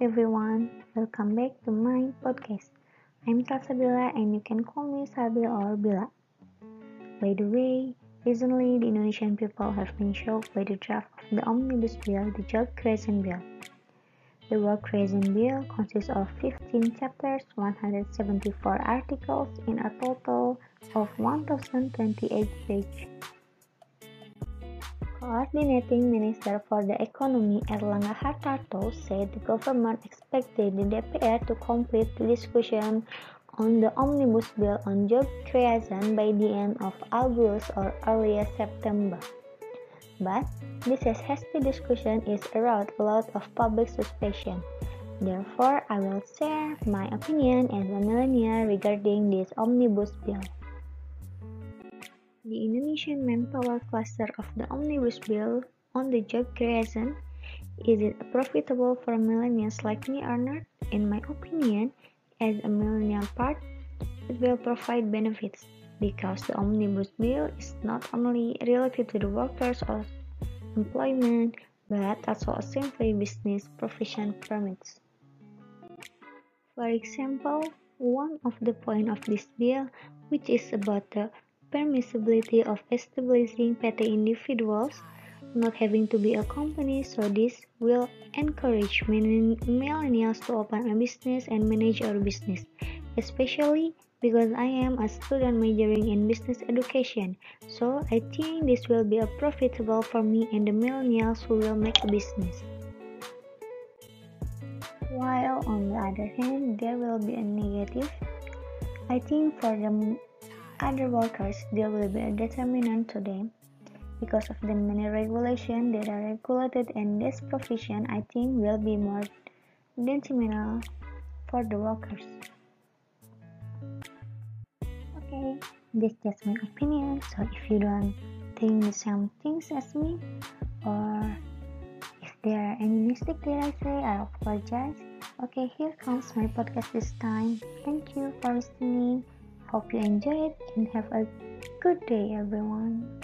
Hello everyone, welcome back to my podcast. I'm Salsabila and you can call me Sabil or Bila. By the way, recently the Indonesian people have been shocked by the draft of the Omnibus Bill, the Job Creation Bill. The Work Creation Bill consists of 15 chapters, 174 articles in a total of 1028 pages. Coordinating Minister for the Economy Airlangga Hartarto said the government expected the DPR to complete the discussion on the Omnibus Bill on job creation by the end of August or early September. But this hasty discussion is aroused a lot of public suspicion. Therefore, I will share my opinion as a millennial regarding this Omnibus Bill. The Indonesian manpower cluster of the Omnibus Bill on the job creation is it profitable for millennials like me or not? In my opinion, as a millennial part, it will provide benefits because the Omnibus Bill is not only related to the workers or employment but also a simply business provision permits. For example, one of the points of this bill, which is about the permissibility of establishing petty individuals, not having to be a company, so this will encourage millennials to open a business and manage our business, especially because I am a student majoring in business education, so I think this will be a profitable for me and the millennials who will make a business. While on the other hand, there will be a negative. I think for the other workers, there will be a determinant to them. Because of the many regulations that are regulated and this provision, I think will be more detrimental for the workers. Okay, this just my opinion. So if you don't think the same things as me, or if there are any mistake that I say, I apologize. Okay, here comes my podcast this time. Thank you for listening. Hope you enjoy it and have a good day, everyone.